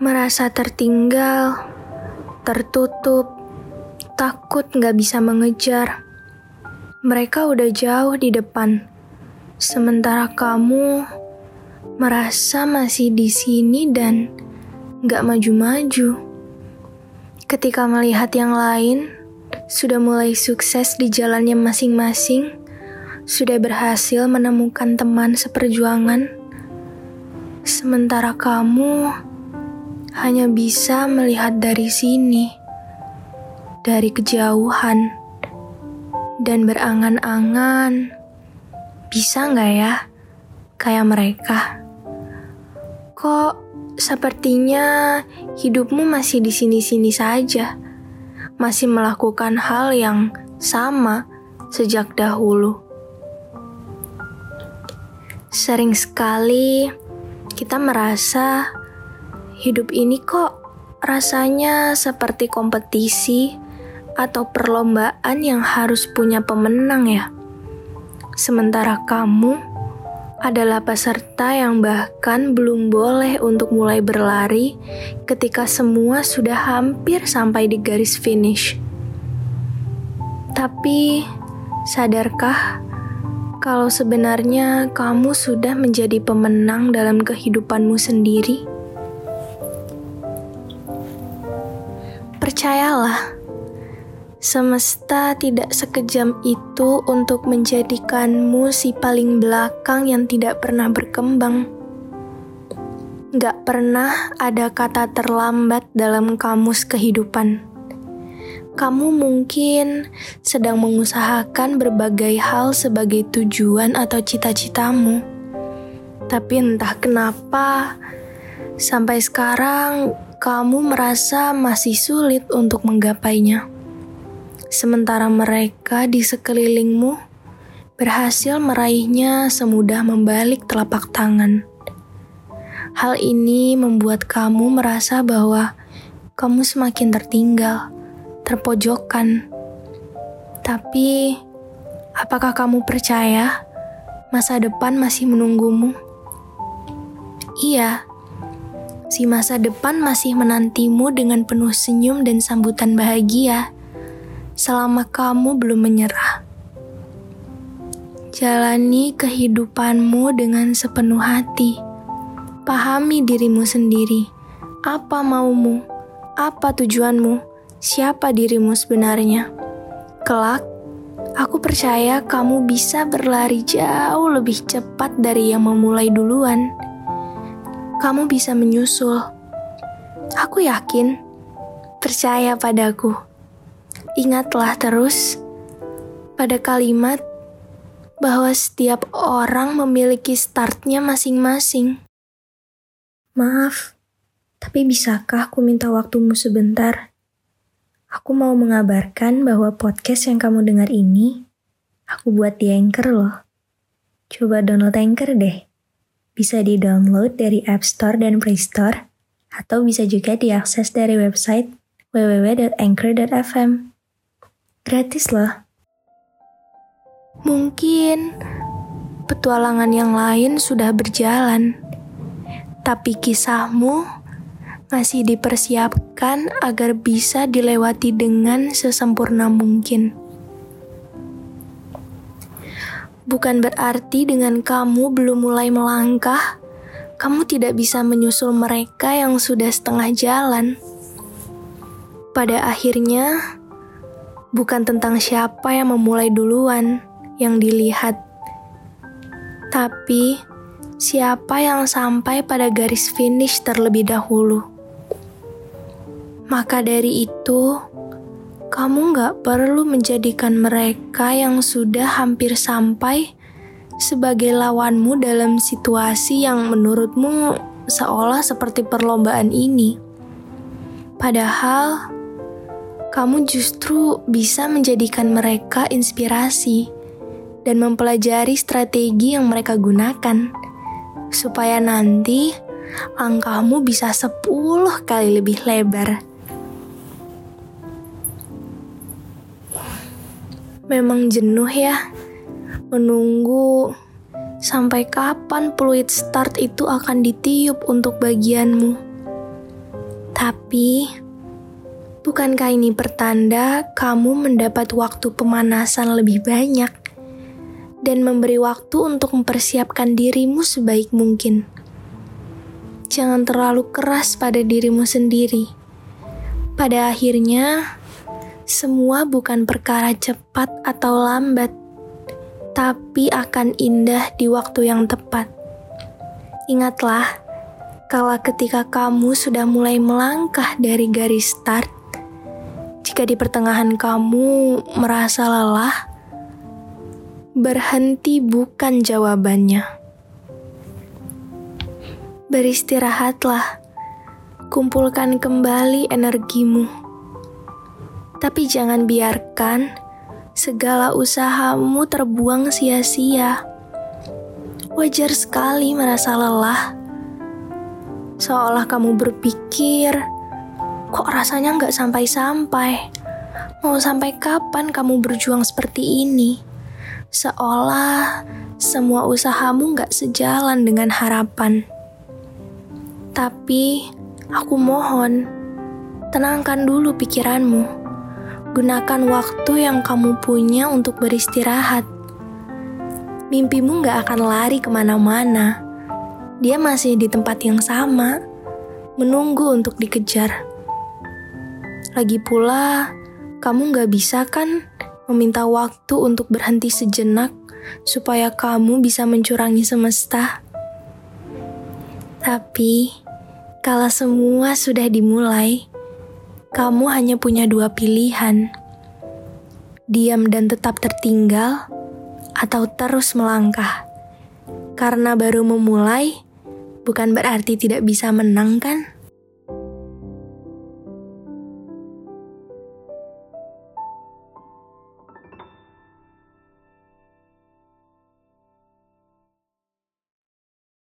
Merasa tertinggal, tertutup, takut nggak bisa mengejar. Mereka udah jauh di depan, sementara kamu merasa masih di sini dan nggak maju-maju. Ketika melihat yang lain sudah mulai sukses di jalannya masing-masing, sudah berhasil menemukan teman seperjuangan, sementara kamu hanya bisa melihat dari sini, dari kejauhan, dan berangan-angan. Bisa nggak ya, kayak mereka? Kok sepertinya hidupmu masih di sini-sini saja, masih melakukan hal yang sama sejak dahulu. Sering sekali kita merasa hidup ini kok rasanya seperti kompetisi atau perlombaan yang harus punya pemenang ya. Sementara kamu adalah peserta yang bahkan belum boleh untuk mulai berlari ketika semua sudah hampir sampai di garis finish. Tapi, sadarkah kalau sebenarnya kamu sudah menjadi pemenang dalam kehidupanmu sendiri? Percayalah, semesta tidak sekejam itu untuk menjadikanmu si paling belakang yang tidak pernah berkembang. Gak pernah ada kata terlambat dalam kamus kehidupan. Kamu mungkin sedang mengusahakan berbagai hal sebagai tujuan atau cita-citamu, tapi entah kenapa sampai sekarang kamu merasa masih sulit untuk menggapainya. Sementara mereka di sekelilingmu berhasil meraihnya semudah membalik telapak tangan. Hal ini membuat kamu merasa bahwa kamu semakin tertinggal, terpojokkan. Tapi, apakah kamu percaya masa depan masih menunggumu? Iya, si masa depan masih menantimu dengan penuh senyum dan sambutan bahagia selama kamu belum menyerah. Jalani kehidupanmu dengan sepenuh hati. Pahami dirimu sendiri. Apa maumu? Apa tujuanmu? Siapa dirimu sebenarnya? Kelak, aku percaya kamu bisa berlari jauh lebih cepat dari yang memulai duluan kamu bisa menyusul. Aku yakin, percaya padaku. Ingatlah terus pada kalimat bahwa setiap orang memiliki startnya masing-masing. Maaf, tapi bisakah aku minta waktumu sebentar? Aku mau mengabarkan bahwa podcast yang kamu dengar ini, aku buat di Anchor loh. Coba download Anchor deh. Bisa di-download dari App Store dan Play Store, atau bisa juga diakses dari website www.anchor.fm. Gratis loh. Mungkin petualangan yang lain sudah berjalan, tapi kisahmu masih dipersiapkan agar bisa dilewati dengan sesempurna mungkin. Bukan berarti dengan kamu belum mulai melangkah, kamu tidak bisa menyusul mereka yang sudah setengah jalan. Pada akhirnya, bukan tentang siapa yang memulai duluan yang dilihat, tapi siapa yang sampai pada garis finish terlebih dahulu. Maka dari itu, kamu gak perlu menjadikan mereka yang sudah hampir sampai sebagai lawanmu dalam situasi yang menurutmu seolah seperti perlombaan ini. Padahal, kamu justru bisa menjadikan mereka inspirasi dan mempelajari strategi yang mereka gunakan supaya nanti langkahmu bisa 10 kali lebih lebar. Memang jenuh ya menunggu sampai kapan fluid start itu akan ditiup untuk bagianmu. Tapi, bukankah ini pertanda kamu mendapat waktu pemanasan lebih banyak? dan memberi waktu untuk mempersiapkan dirimu sebaik mungkin. Jangan terlalu keras pada dirimu sendiri. Pada akhirnya, semua bukan perkara cepat atau lambat, tapi akan indah di waktu yang tepat. Ingatlah, kalau ketika kamu sudah mulai melangkah dari garis start, jika di pertengahan kamu merasa lelah, Berhenti bukan jawabannya. Beristirahatlah, kumpulkan kembali energimu. Tapi jangan biarkan segala usahamu terbuang sia-sia. Wajar sekali merasa lelah. Seolah kamu berpikir, kok rasanya nggak sampai-sampai. Mau sampai kapan kamu berjuang seperti ini? seolah semua usahamu gak sejalan dengan harapan. Tapi, aku mohon, tenangkan dulu pikiranmu. Gunakan waktu yang kamu punya untuk beristirahat. Mimpimu gak akan lari ke mana-mana. Dia masih di tempat yang sama, menunggu untuk dikejar. Lagi pula, kamu gak bisa kan meminta waktu untuk berhenti sejenak supaya kamu bisa mencurangi semesta. Tapi, kalau semua sudah dimulai, kamu hanya punya dua pilihan: diam dan tetap tertinggal, atau terus melangkah. Karena baru memulai, bukan berarti tidak bisa menang, kan?